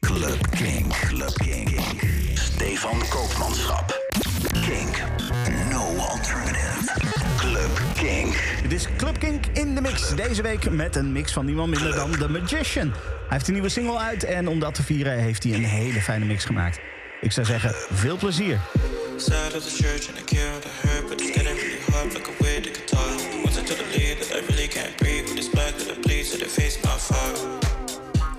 Club Kink. Club Kink. Stefan Koopmanschap. Kink. No alternative. Club Kink. Dit is Club Kink in de mix. Deze week met een mix van niemand minder dan The Magician. Hij heeft een nieuwe single uit en om dat te vieren heeft hij een hele fijne mix gemaakt. Ik zou zeggen, veel plezier. Side of the church and I killed I heard, but it's getting really hard like a way to guitar. Once I to the lead that I really can't breathe with this black that I bleed to the face my fire.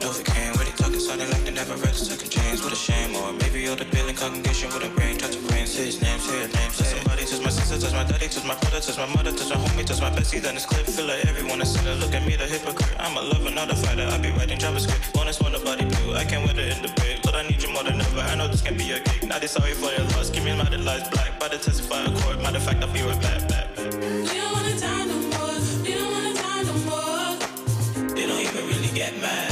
Novocaine, when they talking sounding like they never read the second chains. What a shame, or maybe all the building congregation with a brain, touch a brain, say his name, say his name. Say somebody touch my sister, touch my daddy, touch my brother, touch my mother, touch my homie, touch my bestie. Then it's clip, feel like everyone is sinner. Look at me, the hypocrite. I'm a lover, not a fighter. I be writing JavaScript. Honest, one nobody blue. I can't weather in the break, but I need you more than ever. I know this can be your gig. Not sorry for your loss. Give me my lies black. By the testify court. Matter of fact, I'll be right back, back, back. Get mad.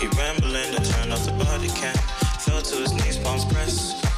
He rambling to turn off the body cam. Fell to his knees, palms pressed.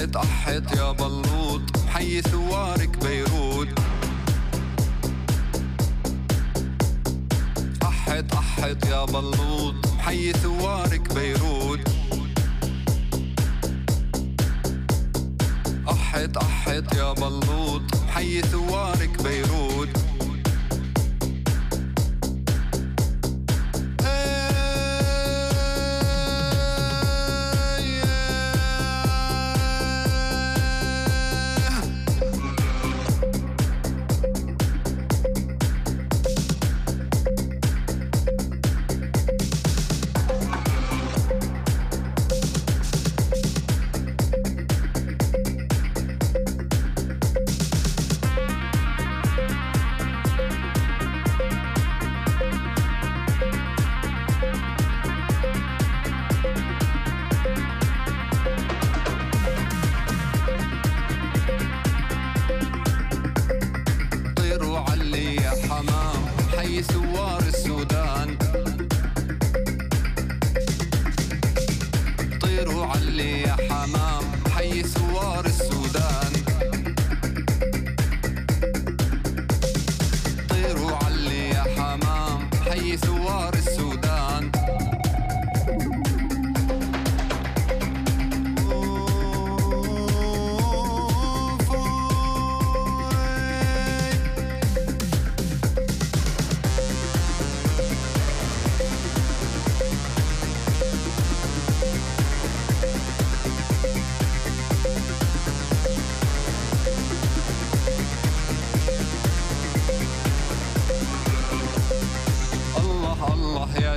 أحت أحت يا بلوط. حي ثوارك بيروت. أحت أحت يا بلوط. حي ثوارك بيروت. أحت أحت يا بلوط. حي ثوارك بيروت.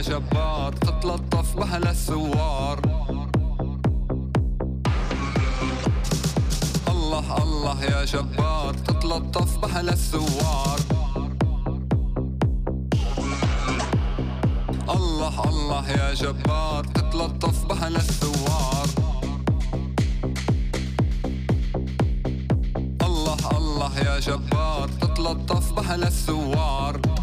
جبار تتلطف بهلا الثوار. الله الله يا جبار تتلطف بهلا الثوار. الله الله يا جبار تتلطف بهلا الثوار. الله الله يا جبار تتلطف بهلا الثوار.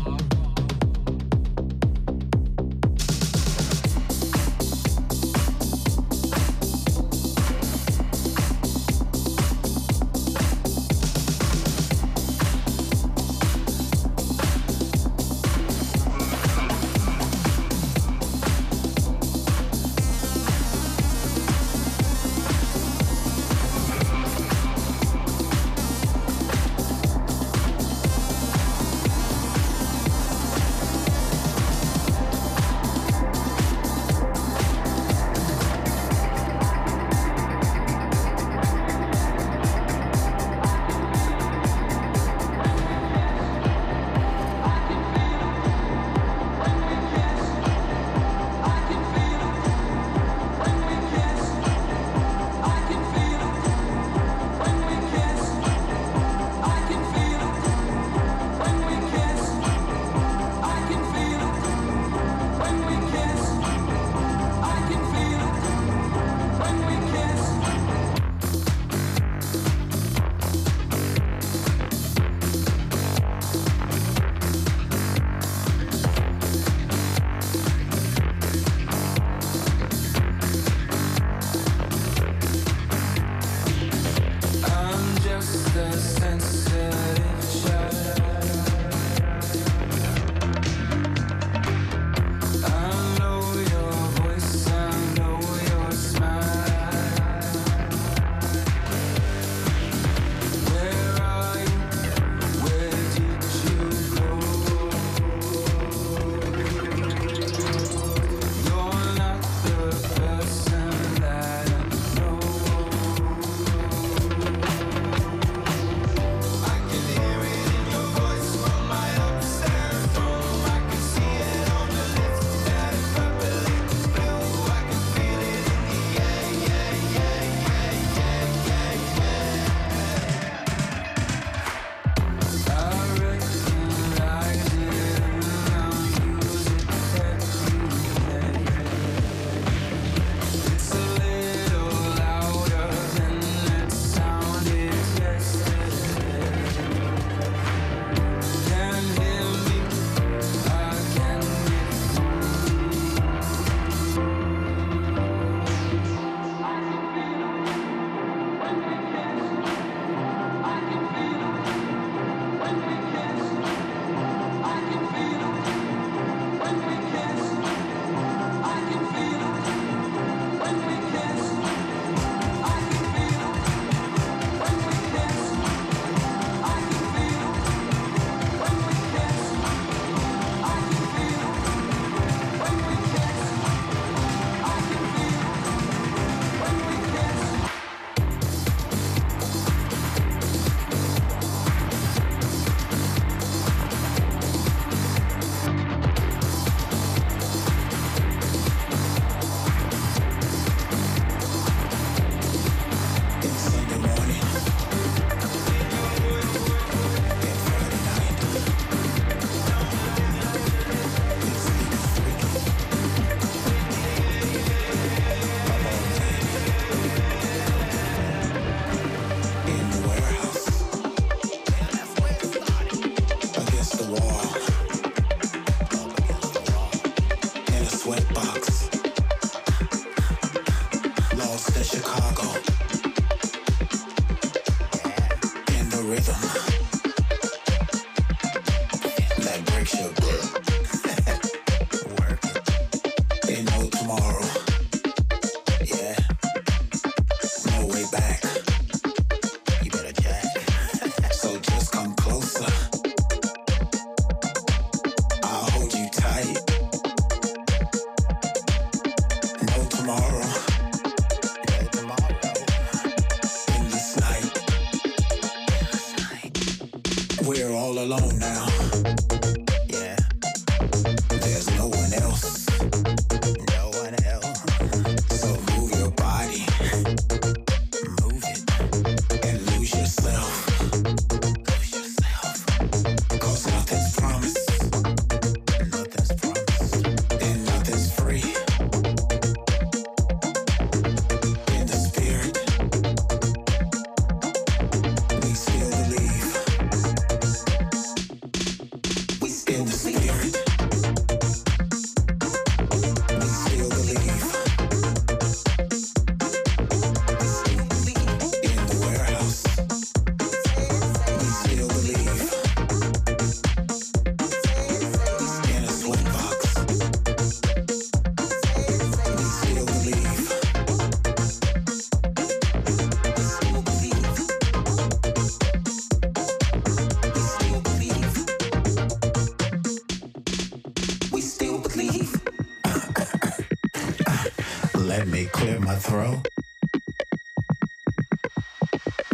throw?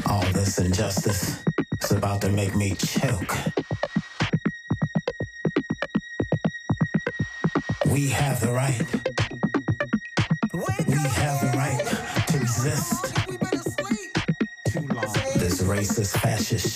All this injustice is about to make me choke. We have the right. We have the right to exist. Too long. This racist, fascist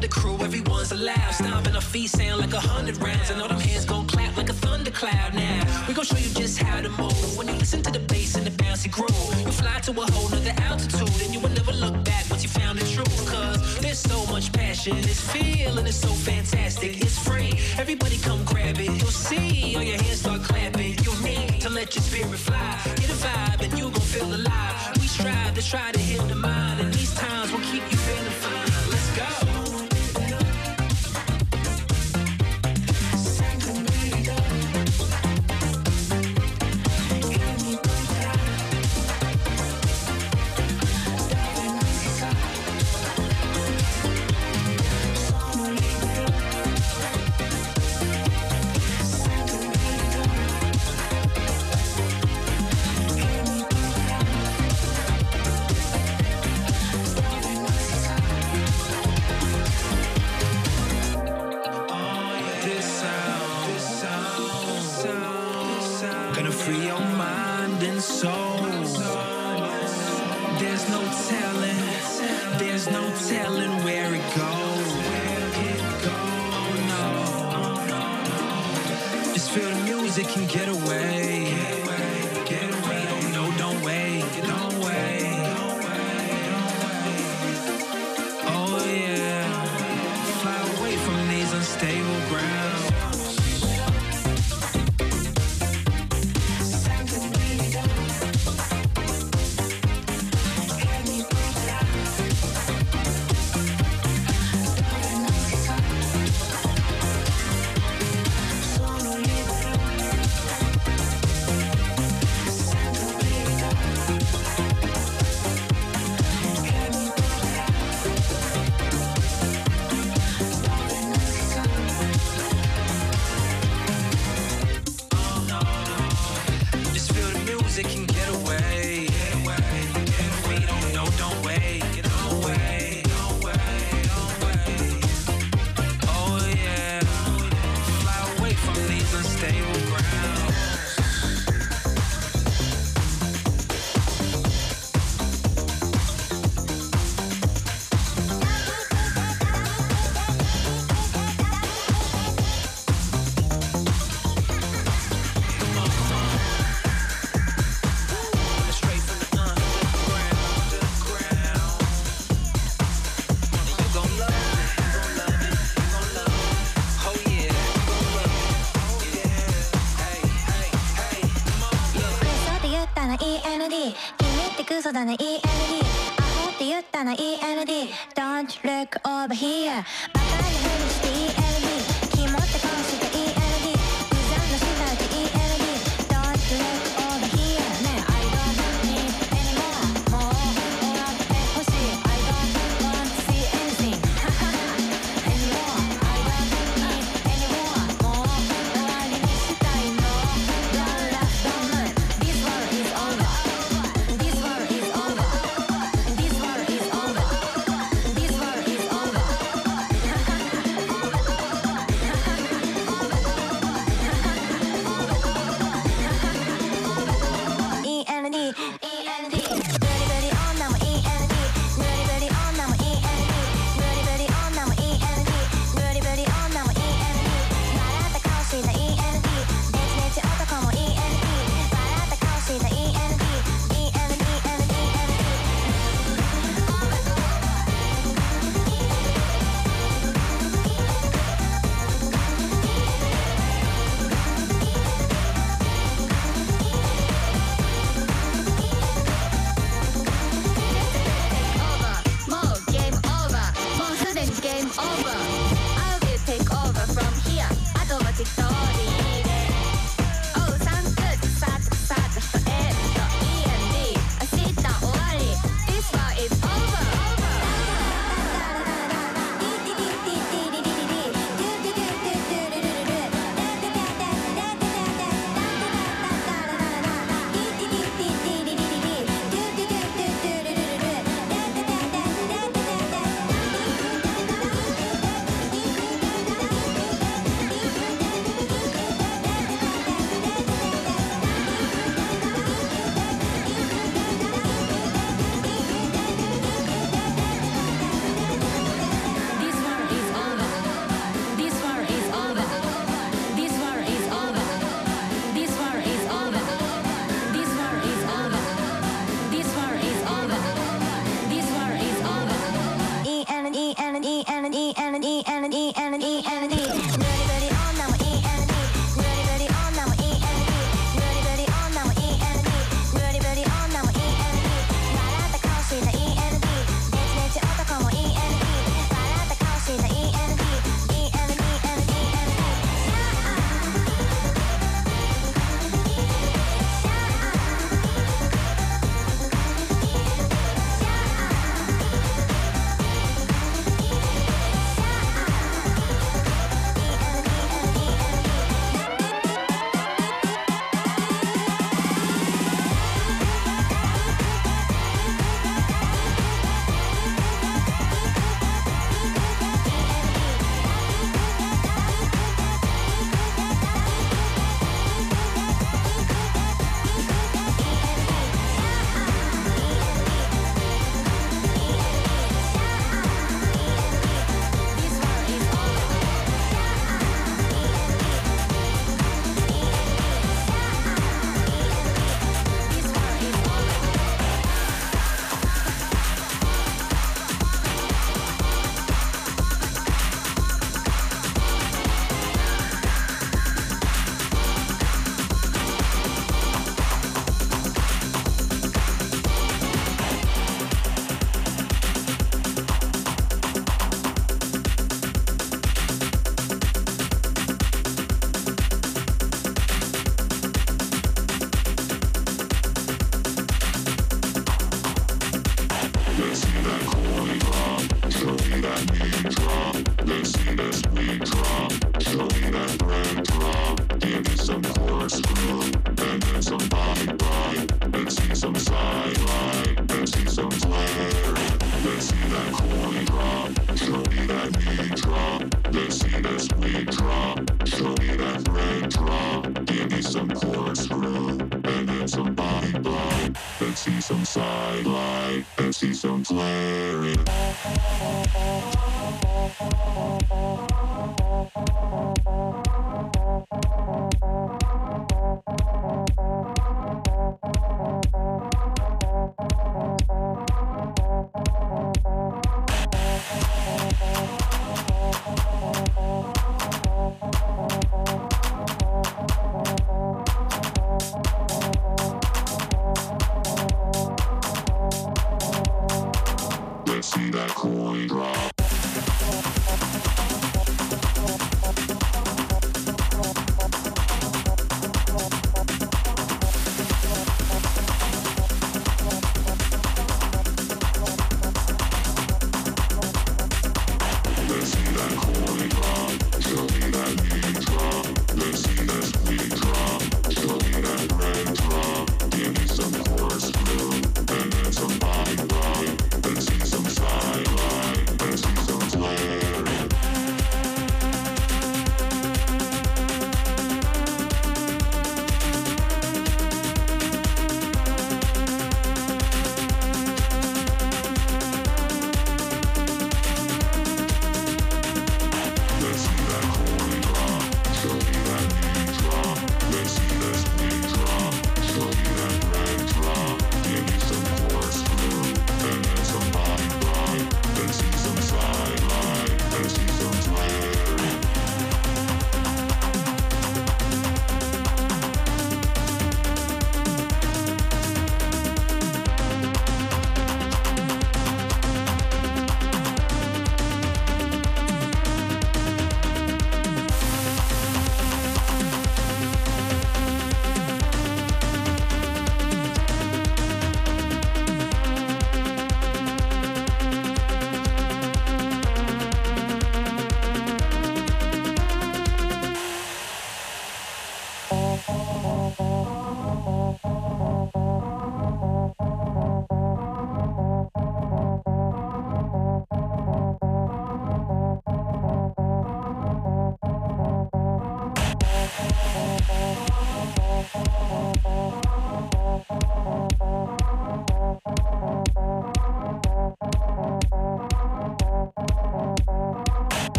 with the crew, everyone's allowed. Stomping our feet sound like a hundred rounds, and all them hands gon' clap like a thundercloud. Now we gon' show you just how to move when you listen to the bass and the bouncy groove. You fly to a whole nother altitude, and you will never look back once you found the truth. Cause there's so much passion, this feeling is so fantastic, it's free. Everybody come grab it, you'll see all your hands start clapping. You need to let your spirit fly, get a vibe, and you gon' feel alive. We strive to try to heal the mind, and these times will keep you.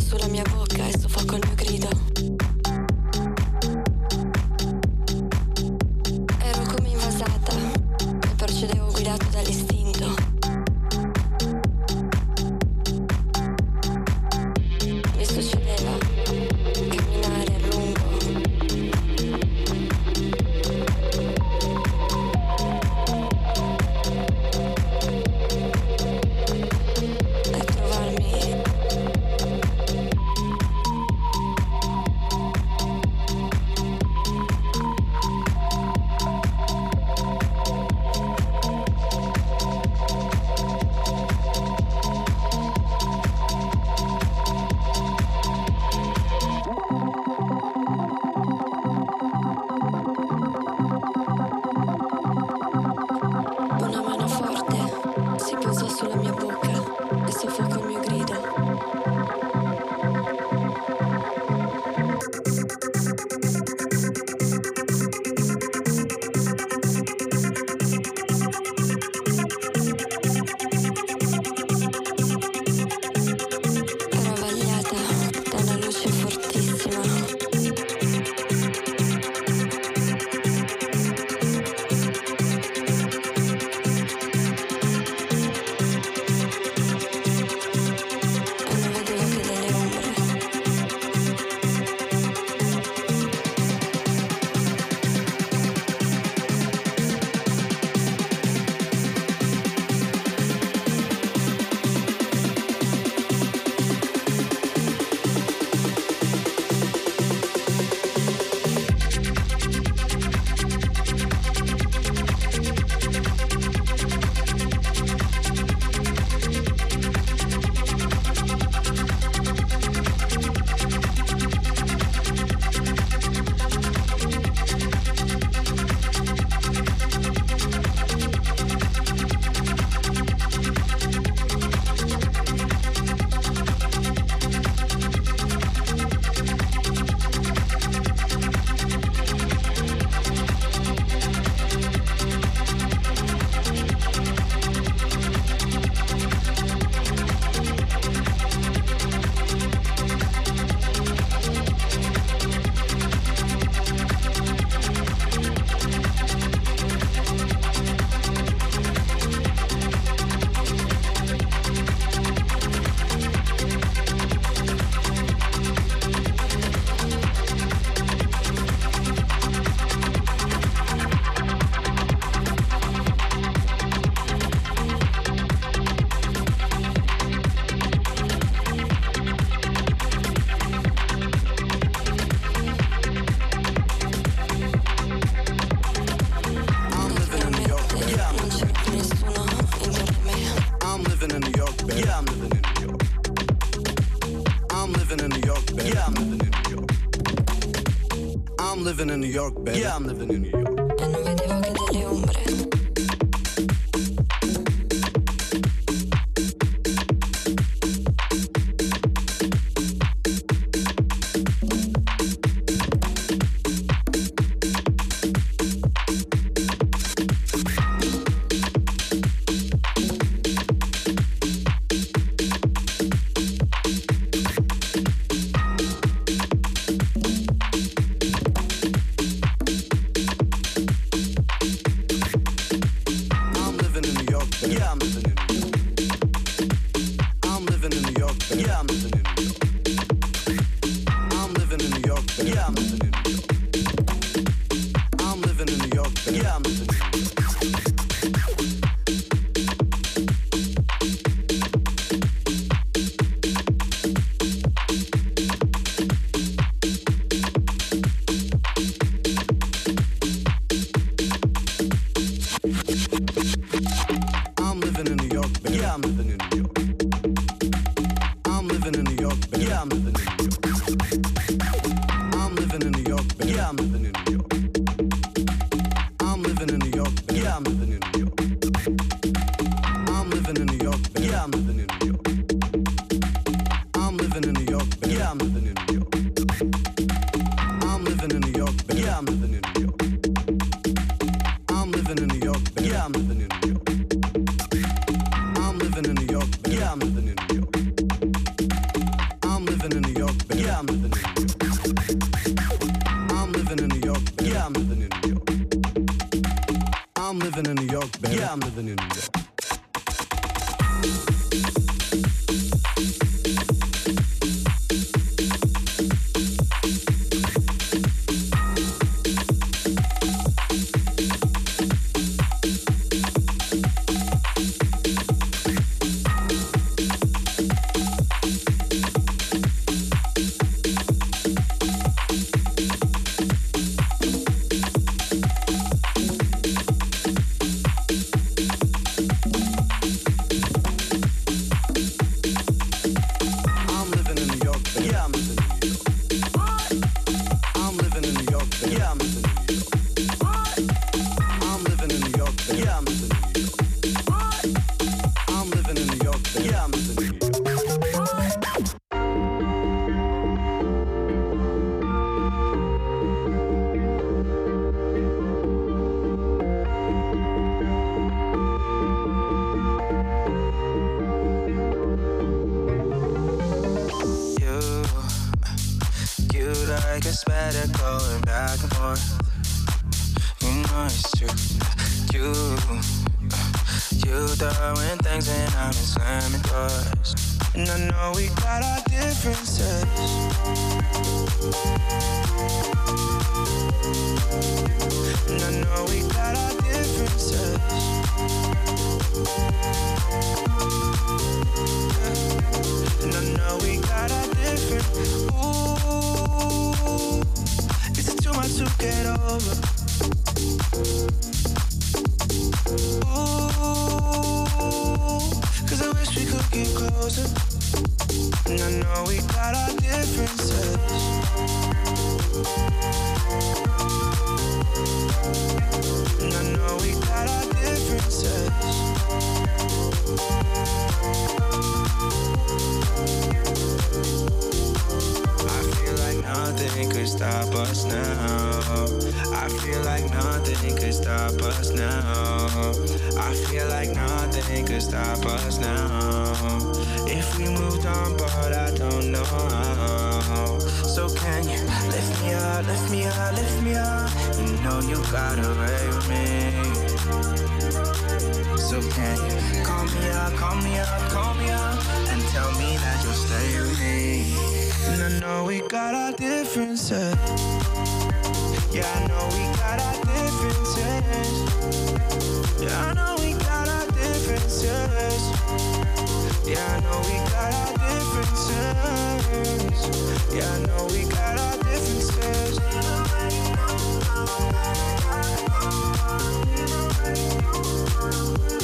Sulla mia bocca e soffocò il mio grido. York, baby. Yeah, I'm living in New York. Yeah. know we got our differences. Yeah, I know we got our differences. Yeah, I know we got our differences. Yeah, I know we got our differences. Yeah, I know we got our differences. Yeah,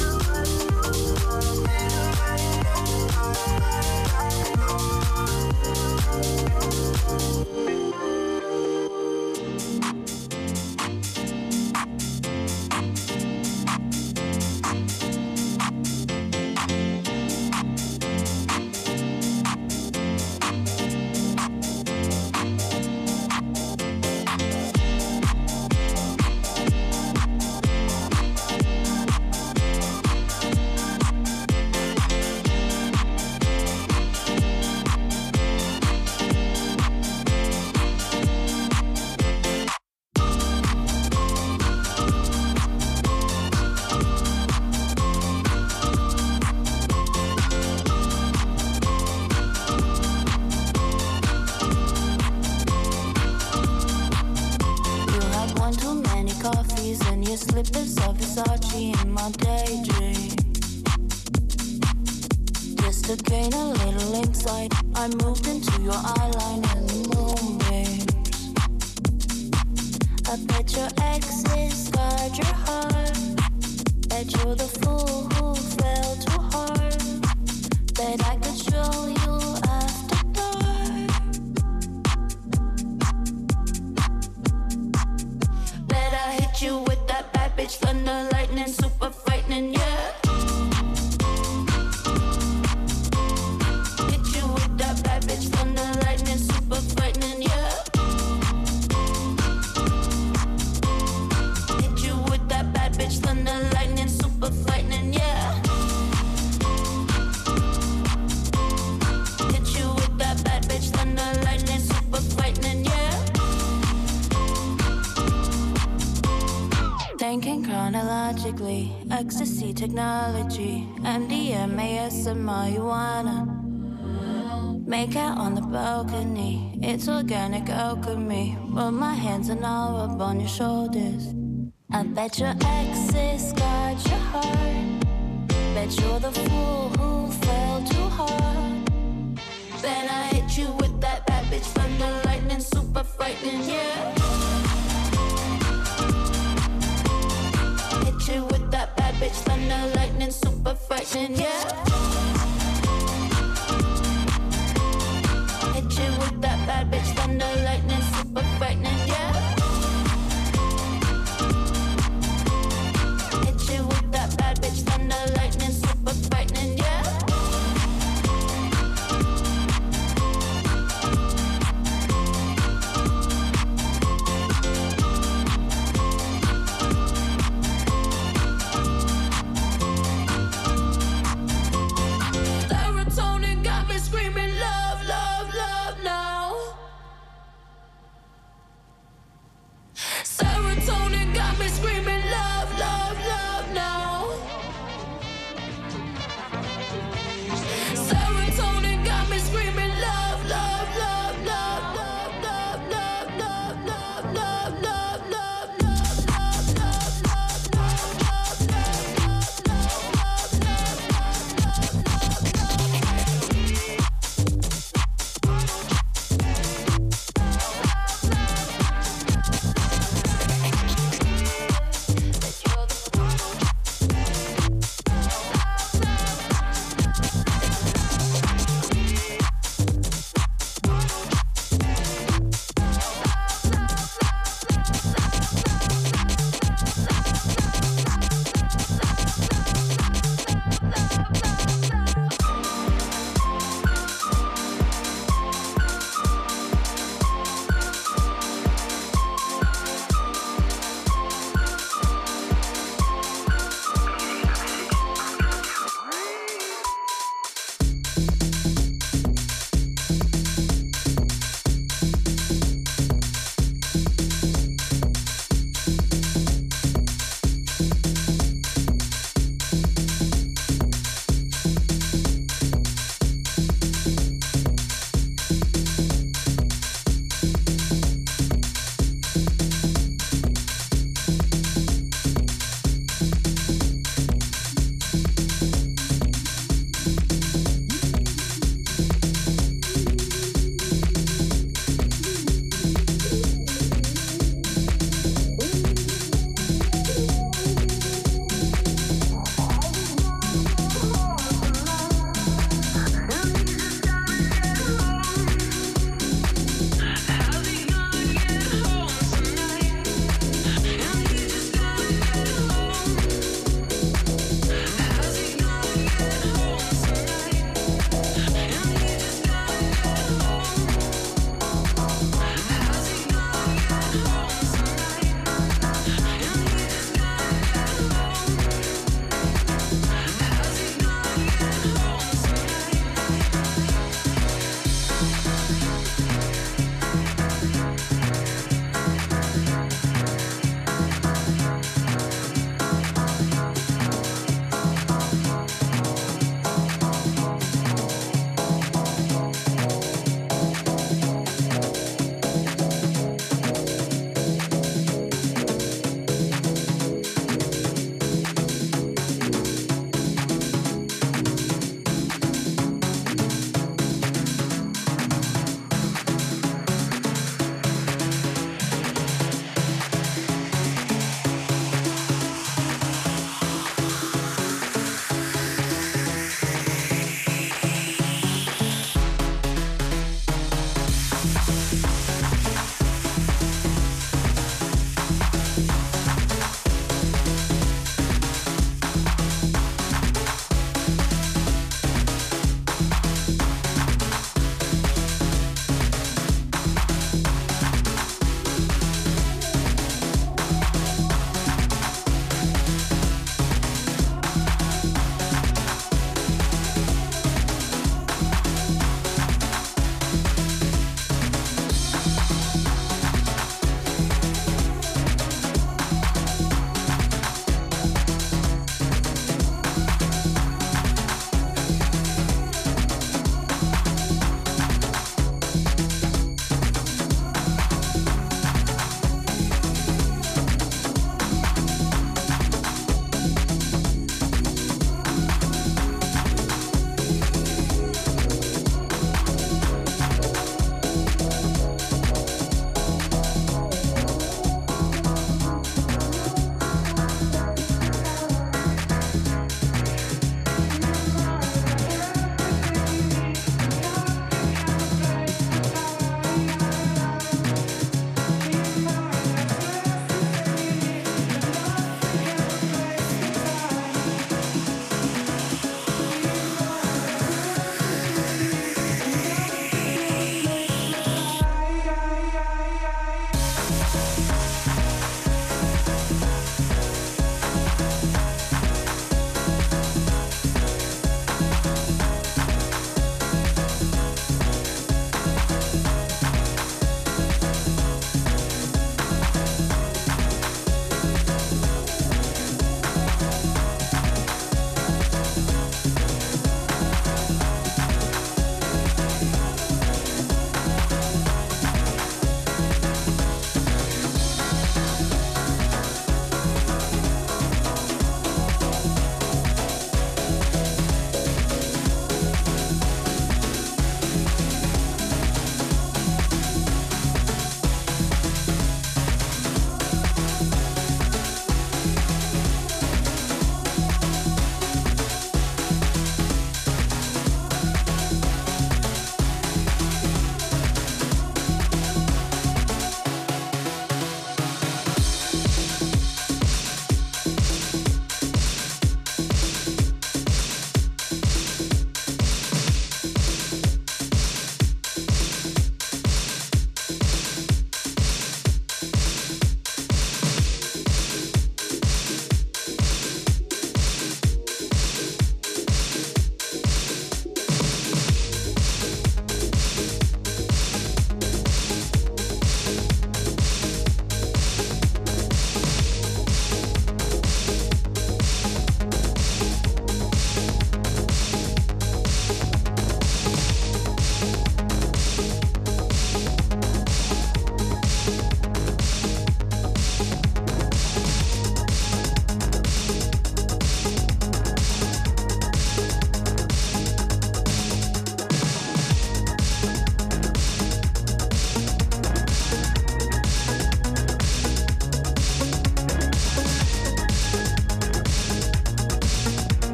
ecstasy technology, MDMA, and marijuana. Make out on the balcony, it's organic alchemy. But my hands are now up on your shoulders. I bet your exes got your heart. Bet you're the fool who fell too hard. Then I hit you with that bad bitch thunder lightning, super frightening, yeah. Bitch thunder lightning, super frightening, yeah. Hit you with that bad bitch thunder lightning,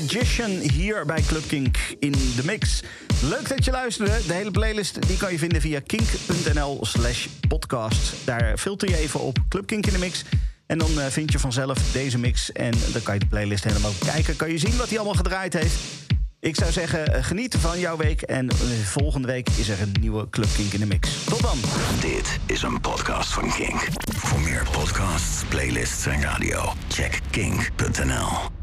Magician hier bij Club Kink in de mix. Leuk dat je luisterde. De hele playlist die kan je vinden via kink.nl slash podcast. Daar filter je even op Club Kink in de mix. En dan eh, vind je vanzelf deze mix. En dan kan je de playlist helemaal kijken. Kan je zien wat hij allemaal gedraaid heeft. Ik zou zeggen, eh, geniet van jouw week. En eh, volgende week is er een nieuwe Club Kink in de mix. Tot dan. Dit is een podcast van Kink. Voor meer podcasts, playlists en radio, check kink.nl.